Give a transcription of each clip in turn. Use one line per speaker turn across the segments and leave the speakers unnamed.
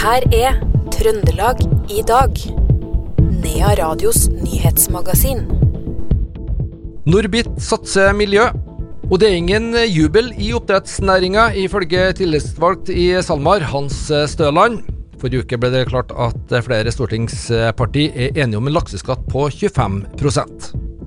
her er Trøndelag i dag. Nea Radios nyhetsmagasin.
Norbit satser miljø. Og det er ingen jubel i oppdrettsnæringa, ifølge tillitsvalgt i SalMar, Hans Støland. Forrige uke ble det klart at flere stortingsparti er enige om en lakseskatt på 25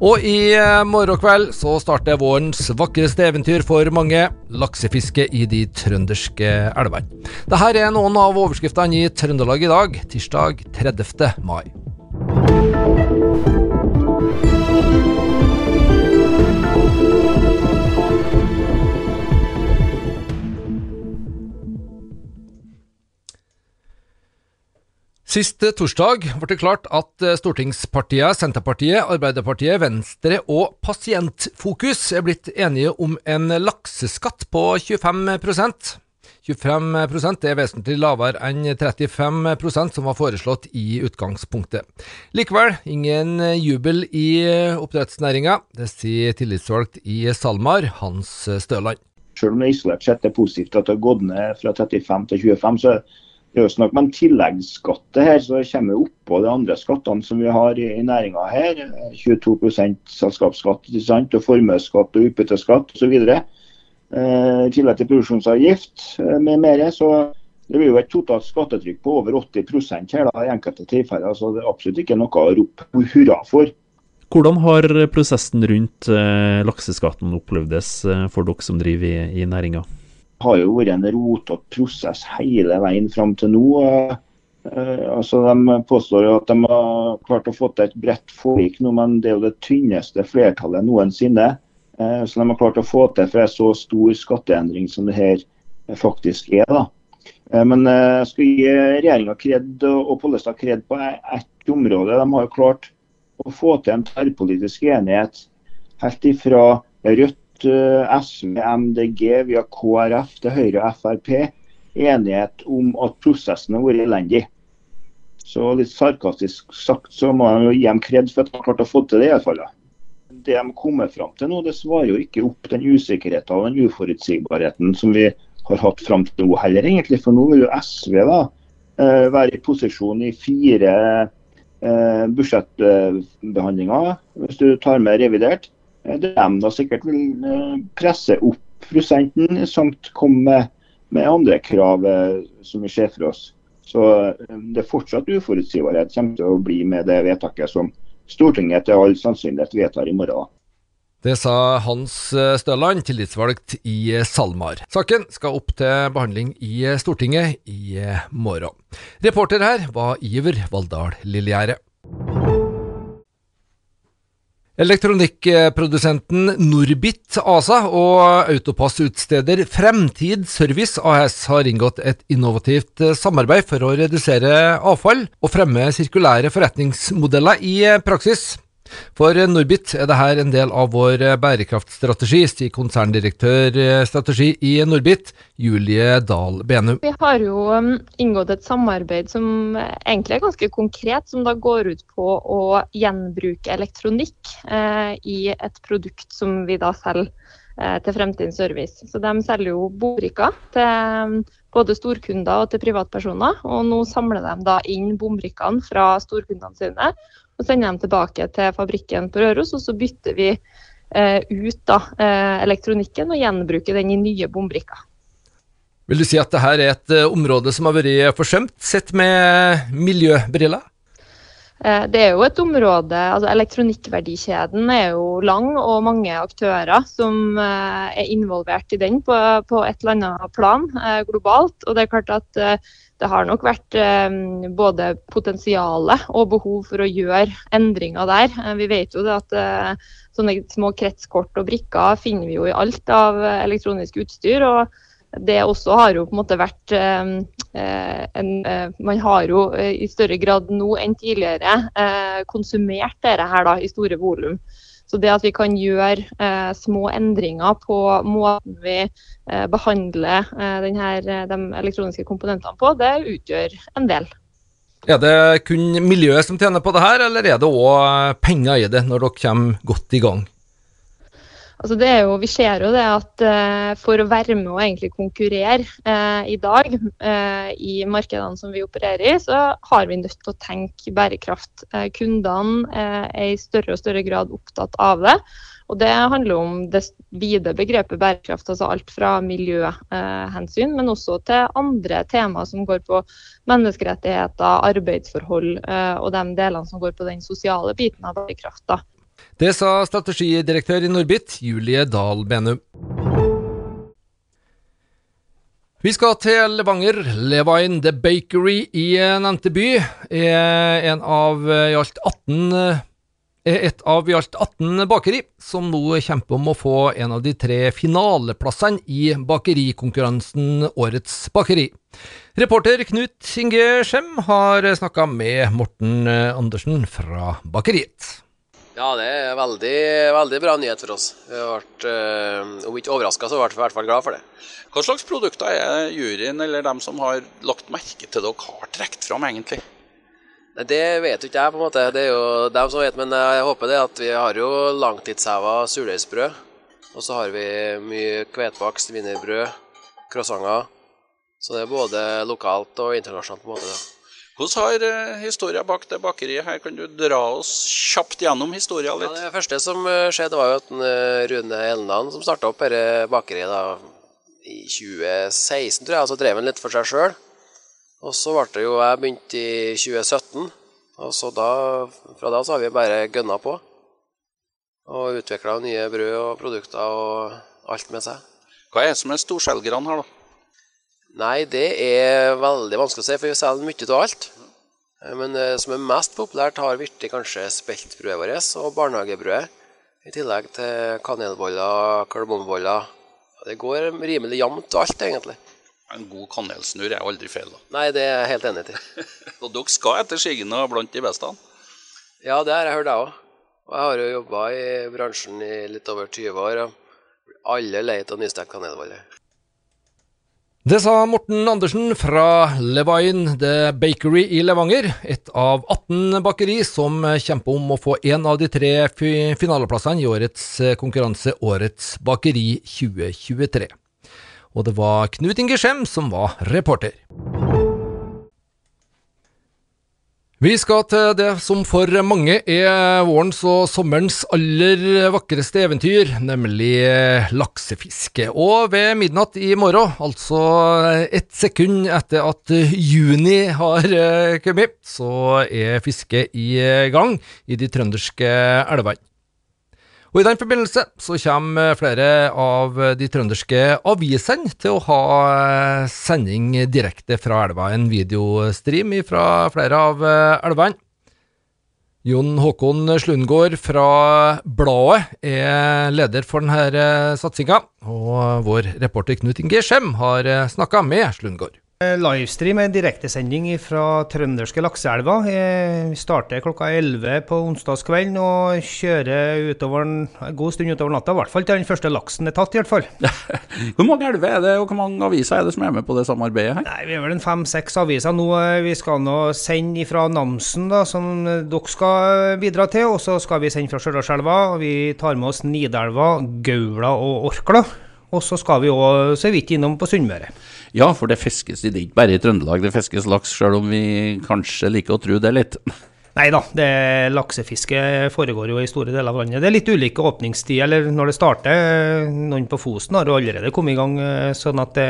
og i morgen kveld så starter vårens vakreste eventyr for mange, laksefiske i de trønderske elvene. Dette er noen av overskriftene i Trøndelag i dag, tirsdag 30. mai. Sist torsdag ble det klart at stortingspartiene Senterpartiet, Arbeiderpartiet, Venstre og Pasientfokus er blitt enige om en lakseskatt på 25% 25% er vesentlig lavere enn 35% som var foreslått i utgangspunktet. Likevel ingen jubel i oppdrettsnæringa. Det sier tillitsvalgt i SalMar, Hans Støland.
Selv om det isolert sett er positivt at det har gått ned fra 35 til 25, så det er jo snakk om en tilleggsskatte her, så det kommer oppå de andre skattene som vi har i, i næringa her. 22 selskapsskatt sant? og formuesskatt og utbytteskatt osv. Eh, I tillegg til produksjonsavgift eh, med mer. Så det blir jo et totalt skattetrykk på over 80 her da, i enkelte tilfeller. så Det er absolutt ikke noe å rope hurra for.
Hvordan har prosessen rundt eh, lakseskatten opplevdes eh, for dere som driver i, i næringa?
Har jo vært en rotete prosess hele veien fram til nå. Eh, altså De påstår jo at de har klart å få til et bredt forlik nå, men det er jo det tynneste flertallet noensinne. Eh, så de har klart å få til for en så stor skatteendring som det her faktisk er. da. Eh, men jeg skal gi regjeringa og Pollestad kred på ett område. De har jo klart å få til en tverrpolitisk enighet helt ifra Rødt Eh, SV, MDG, via KrF til Høyre og Frp enighet om at prosessen har vært elendig. Så litt sarkastisk sagt så må jeg gi dem kred for at de har klart å få til det. i hvert fall. Det de kommer fram til nå, det svarer jo ikke opp den usikkerheten og den uforutsigbarheten som vi har hatt fram til nå heller, egentlig. For nå vil jo SV da eh, være i posisjon i fire eh, budsjettbehandlinger, hvis du tar med revidert. Eh, de da sikkert vil eh, presse opp prosenten, samt komme med, andre krav eh, som vi ser for oss. Så det er fortsatt uforutsigbarhet kommer til å bli med det vedtaket som Stortinget til all sannsynlighet vedtar i morgen.
Det sa Hans Støland, tillitsvalgt i SalMar. Saken skal opp til behandling i Stortinget i morgen. Reporter her var Iver Valldal Lillegjerde. Elektronikkprodusenten Norbit ASA og autopassutsteder Fremtid Service AS har inngått et innovativt samarbeid for å redusere avfall og fremme sirkulære forretningsmodeller i praksis. For Norbit er dette en del av vår bærekraftstrategi, sier konserndirektør strategi i Norbit, Julie Dahl Benum.
Vi har jo um, inngått et samarbeid som egentlig er ganske konkret, som da går ut på å gjenbruke elektronikk eh, i et produkt som vi da selger eh, til Fremtidens Service. Så De selger jo bombrikker til um, både storkunder og til privatpersoner. og Nå samler de da inn bombrikkene fra storkundene sine og sender dem tilbake til fabrikken på Røros. Og så bytter vi eh, ut da, eh, elektronikken og gjenbruker den i nye bombrikker.
Vil du si at dette er et eh, område som har vært forsømt, sett med miljøbriller?
Eh, det er jo et område, altså Elektronikkverdikjeden er jo lang og mange aktører som eh, er involvert i den på, på et eller annet plan globalt. og det er klart at det har nok vært eh, både potensiale og behov for å gjøre endringer der. Eh, vi vet jo at eh, sånne små kretskort og brikker finner vi jo i alt av elektronisk utstyr. og det også har jo på en måte vært en, Man har jo i større grad nå enn tidligere konsumert dette her da, i store volum. Så det at vi kan gjøre eh, små endringer på måten vi eh, behandler eh, denne, eh, de elektroniske komponentene på, det utgjør en del.
Er det kun miljøet som tjener på det her, eller er det òg penger i det når dere kommer godt i gang?
Altså det er jo, vi ser jo det at uh, for å være med og egentlig konkurrere uh, i dag uh, i markedene som vi opererer i, så har vi nødt til å tenke bærekraft. kundene er i større og større grad opptatt av det. Og Det handler om det vide begrepet bærekraft, altså alt fra miljøhensyn, men også til andre temaer som går på menneskerettigheter, arbeidsforhold og de delene som går på den sosiale biten av bærekraft.
Det sa strategidirektør i Norbit, Julie Dahl Benum. Vi skal til Levanger. Levine The Bakery i nevnte by er en av i alt 18 er et av i alt 18 bakeri som nå kjemper om å få en av de tre finaleplassene i bakerikonkurransen Årets bakeri. Reporter Knut Inge Skjem har snakka med Morten Andersen fra bakeriet.
Ja, det er veldig, veldig bra nyhet for oss. Vi har vært, øh, Om ikke overraska, så ble vi i hvert fall glad for det.
Hva slags produkter er juryen eller dem som har lagt merke til dere, har trukket fram, egentlig?
Det vet jo ikke jeg, på en måte. Det er jo dem som vet, men jeg håper det at vi har jo langtidsheva surdeigsbrød. Og så har vi mye hvetebakst, wienerbrød, croissanter. Så det er både lokalt og internasjonalt. på en måte. Da.
Hvordan har uh, historien bak det bakeriet her? Kan du dra oss kjapt gjennom historien litt?
Ja, det første som uh, skjedde, var jo at uh, Rune Elnan som starta opp dette bakeriet da, i 2016, tror jeg. Altså drev han litt for seg sjøl. Og så ble det jo Jeg begynte i 2017. Og så da, fra da så har vi bare gønna på. Og utvikla nye brød og produkter og alt med seg.
Hva er det som er storselgerne her, da?
Nei, det er veldig vanskelig å si, for vi selger mye av alt. Men det som er mest populært, har virkelig kanskje speltbrødet vårt og barnehagebrødet. I tillegg til kanelboller, kardemommeboller. Det går rimelig jevnt alt, egentlig.
En god kanelsnurr er aldri feil, da.
Nei, det er jeg helt enig i.
og dere skal etter sigende blant de beste?
Ja, det har jeg hørt, jeg òg. Og jeg har jo jobba i bransjen i litt over 20 år. og Alle er lei av nystekt kanelbolle.
Det sa Morten Andersen fra Levine The Bakery i Levanger, et av 18 bakeri som kjemper om å få en av de tre finaleplassene i årets konkurranse Årets bakeri 2023. Og det var Knut Inge Skjem som var reporter. Vi skal til det som for mange er vårens og sommerens aller vakreste eventyr, nemlig laksefiske. Og ved midnatt i morgen, altså ett sekund etter at juni har eh, kommet, så er fisket i gang i de trønderske elvene. Og I den forbindelse så kommer flere av de trønderske avisene til å ha eh, sending direkte fra elva. En videostream fra flere av eh, elvene. Jon Håkon Slundgård fra Bladet er leder for denne eh, satsinga, og vår reporter Knut Inge Skjem har snakka med Slundgård.
Eh, livestream er direktesending fra trønderske lakseelva. Eh, vi starter klokka 11 på onsdagskvelden og kjører utover en, god stund utover natta. I hvert fall til den første laksen er tatt, i hvert fall.
hvor mange elver er det, og hvor mange aviser er det som er med på det samarbeidet her?
Nei, Vi er vel en fem-seks aviser nå. Eh, vi skal nå sende fra Namsen, da, som dere skal bidra til. Og så skal vi sende fra Stjørdalselva. Vi tar med oss Nidelva, Gaula og Orkla. Og så skal vi òg så vidt innom på Sunnmøre.
Ja, for det fiskes det ikke bare i Trøndelag, det fiskes laks, sjøl om vi kanskje liker å tro det litt.
Nei da, laksefiske foregår jo i store deler av landet. Det er litt ulike åpningstider eller når det starter. Noen på Fosen har jo allerede kommet i gang. Eh, sånn at det,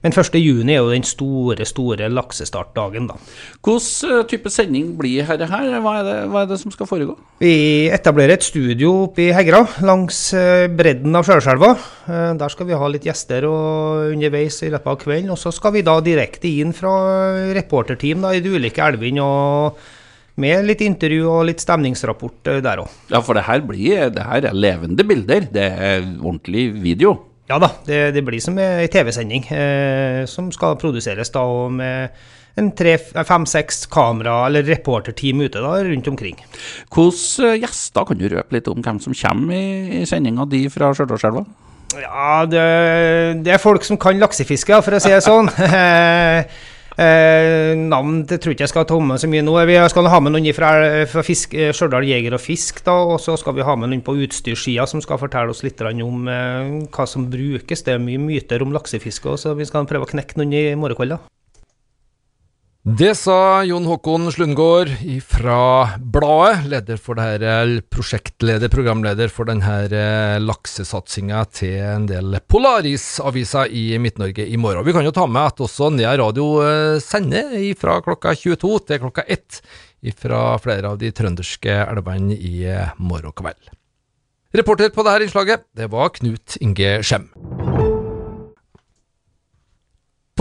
Men 1.6 er jo den store store laksestartdagen, da.
Hvilken eh, type sending blir dette her? Hva er, det, hva er det som skal foregå?
Vi etablerer et studio oppe i Hegra, langs eh, bredden av Sjølselva. Der skal vi ha litt gjester underveis i løpet av kvelden. Og så skal vi da direkte inn fra reporterteam da, i de ulike elvene. og med litt intervju og litt stemningsrapport eh, der òg.
Ja, for det her, blir, det her er levende bilder. Det er ordentlig video.
Ja da, det, det blir som ei TV-sending eh, som skal produseres da med en fem-seks kamera- eller reporterteam ute da, rundt omkring.
Hvilke eh, gjester kan du røpe litt om hvem som kommer i, i sendinga di fra Stjørdalselva?
Ja, det, det, er folk som kan laksefiske, for å si det sånn. Eh, navn det tror ikke jeg skal ta med så mye nå. Vi skal ha med noen fra, fra eh, Stjørdal Jeger og Fisk, da, og så skal vi ha med noen på utstyrssida som skal fortelle oss litt om eh, hva som brukes. Det er mye myter om laksefiske, så vi skal prøve å knekke noen i morgen kveld.
Det sa Jon Håkon Slundgård fra Bladet, leder for det her, prosjektleder, programleder for denne eh, laksesatsinga til en del Polaris-aviser i Midt-Norge i morgen. Vi kan jo ta med at også Nea Radio eh, sender fra klokka 22 til klokka 1 fra flere av de trønderske elvene i eh, morgen kveld. Reporter på dette innslaget, det var Knut Inge Skjem.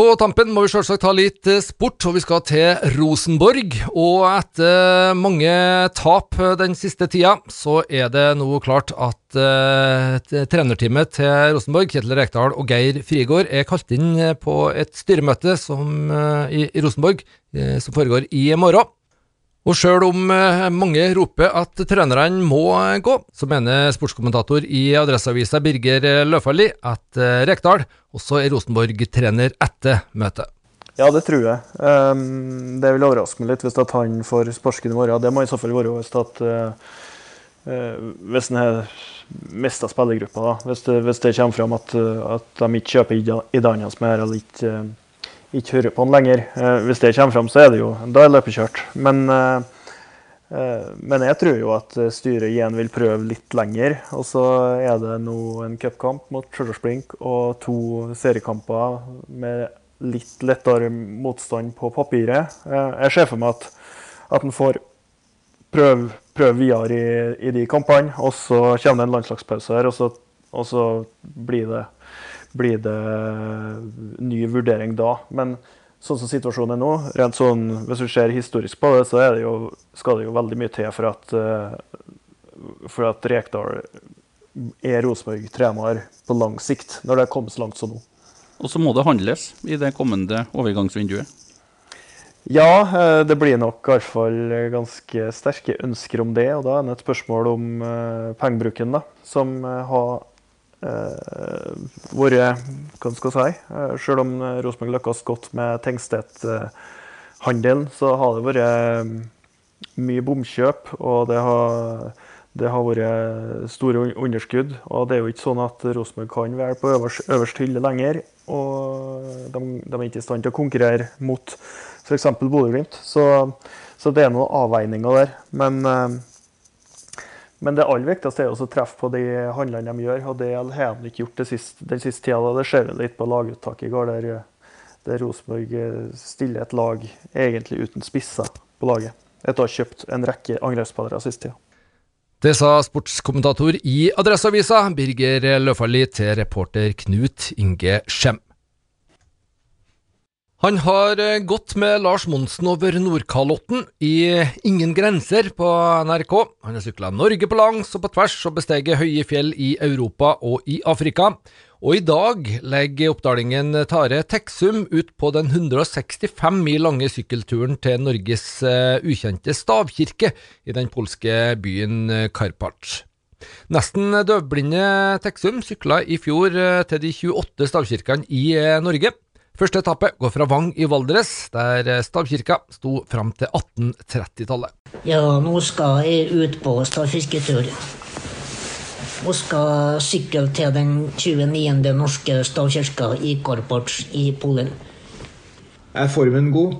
På tampen må vi selvsagt ha litt eh, sport, og vi skal til Rosenborg. Og etter mange tap eh, den siste tida, så er det nå klart at uh, trenerteamet til Rosenborg, Kjetil Rekdal og Geir Frigård, er kalt inn på et styremøte som, uh, i, i, Rosenborg uh, som foregår i morgen. Og sjøl om eh, mange roper at trenerne må gå, så mener sportskommentator i Adresseavisa Birger Løfaldli at eh, Rekdal også er Rosenborg-trener etter møtet.
Ja, det tror jeg. Um, det vil overraske meg litt hvis at han får sparken i morgen. Det må i så fall være hvis at hvis han har mista spillergruppa. Hvis det, kommer fram at, at de ikke kjøper ideen hans mer eller ikke ikke hører på han lenger. Eh, hvis det kommer fram, så er det jo da er løpet kjørt. Men, eh, eh, men jeg tror jo at styret igjen vil prøve litt lenger. Og så er det nå en cupkamp mot Stjørdals og to seriekamper med litt lettere motstand på papiret. Jeg ser for meg at, at en får prøve, prøve videre i, i, de kampene, og så kommer det en landslagspause her, og så, og så blir det blir det ny vurdering da. Men sånn som situasjonen er nå, rent sånn, hvis du ser historisk på det, så det jo, skal det jo veldig mye til for at, eh, for at Rekdal er Rosenborg-trener på lang sikt, når det har kommet så langt som nå.
Og så må det handles i det kommende overgangsvinduet?
Ja, eh, det blir nok i hvert fall ganske sterke ønsker om det. Og da er det et spørsmål om uh, pengebruken, da, som har Eh, vært Hva skal jeg si? Eh, selv om Rosenborg lykkes godt med Tengstedt-handelen, så har det vært mye bomkjøp, og det har, det har vært store underskudd. Og det er jo ikke sånn at Rosenborg kan være på øverst, øverst hylle lenger. Og de, de, er ikke i stand til å konkurrere mot f.eks. Bodø-Glimt. Så, så, det er noen avveininger der. Men men det aller viktigste er å treffe på de handlene de gjør, og det har de ikke gjort den siste tida. Det ser vi litt på laguttaket i går, der, der Rosenborg eh, stiller et lag egentlig uten spisser på laget. Etter å ha kjøpt en rekke angrepsspillere siste tida.
Det sa sportskommentator i Adresseavisa, Birger Løfaldli, til reporter Knut Inge Skjem. Han har eh, gått med Lars Monsen over Nordkalotten i Ingen grenser på NRK. Han har sykla Norge på langs og på tvers og besteget høye fjell i Europa og i Afrika. Og i dag legger oppdalingen Tare Teksum ut på den 165 mil lange sykkelturen til Norges ukjente stavkirke i den polske byen Karpac. Nesten døvblinde Teksum sykla i fjor til de 28 stavkirkene i Norge. Første etappe går fra Vang i Valdres, der stavkirka sto fram til 1830-tallet.
Ja, nå skal jeg ut på stavfisketur. Og skal sykle til den 29. norske stavkirka i Karpacz i Polen.
Er formen god?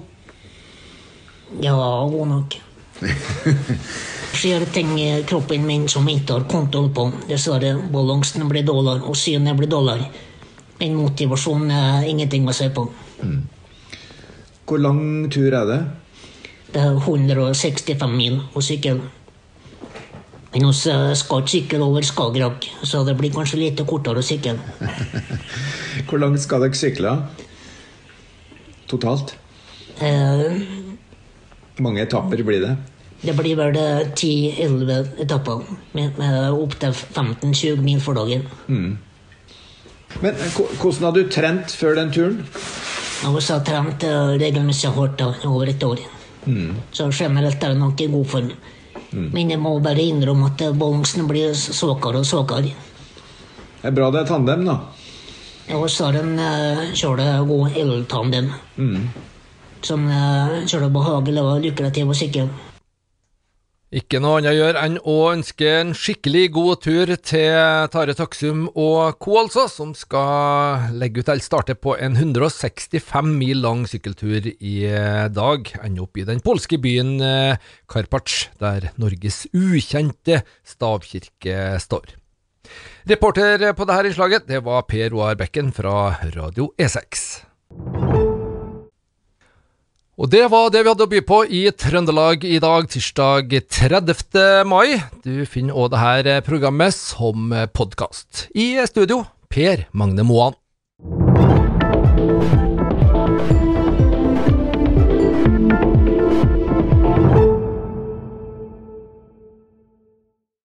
Ja, god nok. skjer ting i kroppen min som jeg ikke har kontroll på. Dessverre. Balansen blir dårligere, og synet blir dårligere. En motivasjon er ingenting å se på. Mm.
Hvor lang tur er det?
Det er 165 mil å sykle. Men vi skal ikke sykle over Skagerrak, så det blir kanskje litt kortere å sykle.
Hvor langt skal dere sykle? Totalt?
Eh,
mange etapper blir det?
Det blir vel 10-11 etapper, med, med opptil 15-20 mil for dagen. Mm.
Men eh, hvordan har du trent før den turen?
Jeg har trent uh, regelmessig hardt over et år. Mm. Så generelt er jeg nok i god form. Mm. Men jeg må bare innrømme at eh, balansen blir svakere og svakere.
Det er bra det er tandem, da.
Ja, så har en uh, kjørt god eltandem. Mm. som er så behagelig og lukrativ å sykle.
Ikke noe annet å gjøre enn å ønske en skikkelig god tur til Tare Taksum og co., altså, som skal legge ut eller starte på en 165 mil lang sykkeltur i dag. Ende opp i den polske byen eh, Karpacz, der Norges ukjente stavkirke står. Reporter på dette innslaget det var Per Roar Bekken fra Radio E6. Og det var det vi hadde å by på i Trøndelag i dag, tirsdag 30. mai. Du finner òg dette programmet som podkast. I studio, Per Magne Moan.